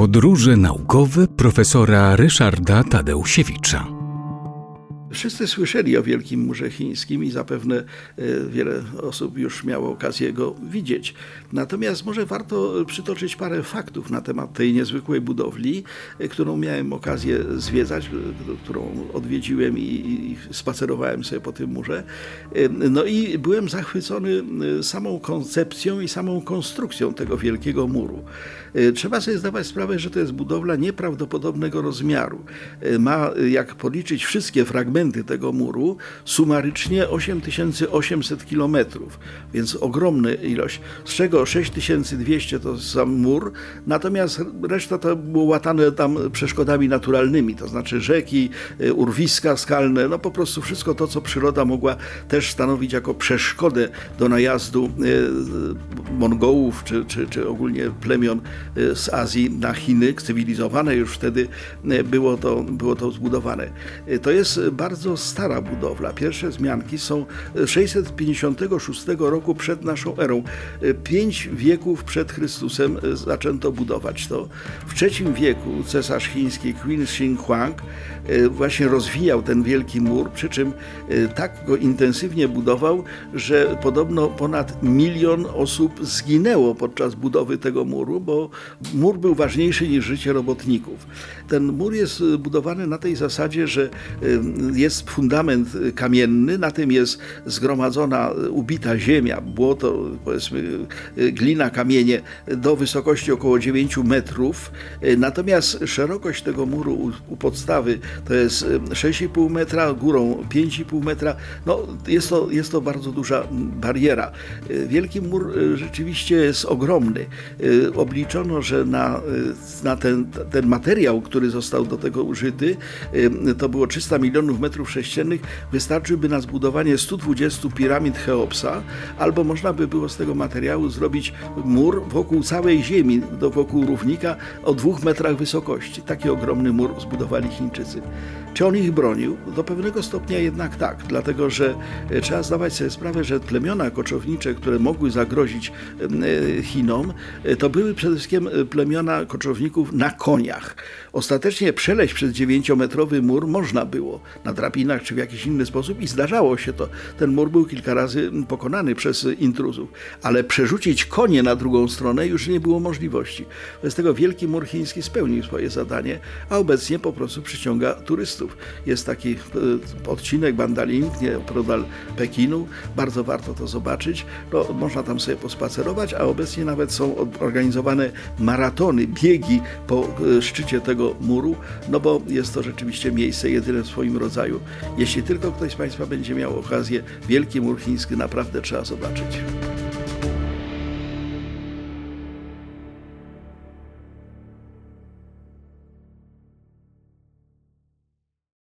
Podróże naukowe profesora Ryszarda Tadeusiewicza. Wszyscy słyszeli o Wielkim Murze Chińskim i zapewne e, wiele osób już miało okazję go widzieć. Natomiast może warto przytoczyć parę faktów na temat tej niezwykłej budowli, e, którą miałem okazję zwiedzać, e, którą odwiedziłem i, i spacerowałem sobie po tym murze. No i byłem zachwycony samą koncepcją i samą konstrukcją tego wielkiego muru. Trzeba sobie zdawać sprawę, że to jest budowla nieprawdopodobnego rozmiaru. Ma, jak policzyć wszystkie fragmenty, fragmenty tego muru, sumarycznie 8800 km, więc ogromna ilość, z czego 6200 to sam mur, natomiast reszta to było łatane tam przeszkodami naturalnymi, to znaczy rzeki, y, urwiska skalne, no po prostu wszystko to, co przyroda mogła też stanowić jako przeszkodę do najazdu y, y, Mongołów, czy, czy, czy ogólnie plemion z Azji na Chiny, cywilizowane już wtedy było to, było to zbudowane. To jest bardzo bardzo stara budowla. Pierwsze zmianki są 656 roku przed naszą erą. Pięć wieków przed Chrystusem zaczęto budować to. W III wieku cesarz chiński Qin Shi Huang e, właśnie rozwijał ten wielki mur, przy czym e, tak go intensywnie budował, że podobno ponad milion osób zginęło podczas budowy tego muru, bo mur był ważniejszy niż życie robotników. Ten mur jest budowany na tej zasadzie, że e, jest fundament kamienny, na tym jest zgromadzona, ubita ziemia, błoto, powiedzmy glina, kamienie do wysokości około 9 metrów. Natomiast szerokość tego muru u, u podstawy to jest 6,5 metra, górą 5,5 metra. No, jest, to, jest to bardzo duża bariera. Wielki mur rzeczywiście jest ogromny. Obliczono, że na, na ten, ten materiał, który został do tego użyty, to było 300 milionów metrów sześciennych wystarczyłby na zbudowanie 120 piramid Cheopsa, albo można by było z tego materiału zrobić mur wokół całej Ziemi, wokół równika o dwóch metrach wysokości. Taki ogromny mur zbudowali Chińczycy. Czy on ich bronił? Do pewnego stopnia jednak tak, dlatego że e, trzeba zdawać sobie sprawę, że plemiona koczownicze, które mogły zagrozić e, Chinom, e, to były przede wszystkim plemiona koczowników na koniach. Ostatecznie przeleźć przez dziewięciometrowy mur można było drabinach czy w jakiś inny sposób i zdarzało się to. Ten mur był kilka razy pokonany przez intruzów, ale przerzucić konie na drugą stronę już nie było możliwości. Bez tego wielki mur chiński spełnił swoje zadanie, a obecnie po prostu przyciąga turystów. Jest taki e, odcinek Bandalink, nie opodal Pekinu, bardzo warto to zobaczyć. No, można tam sobie pospacerować, a obecnie nawet są organizowane maratony, biegi po e, szczycie tego muru, no bo jest to rzeczywiście miejsce jedyne w swoim rodzaju. Jeśli tylko ktoś z Państwa będzie miał okazję, Wielki Mur Chiński naprawdę trzeba zobaczyć.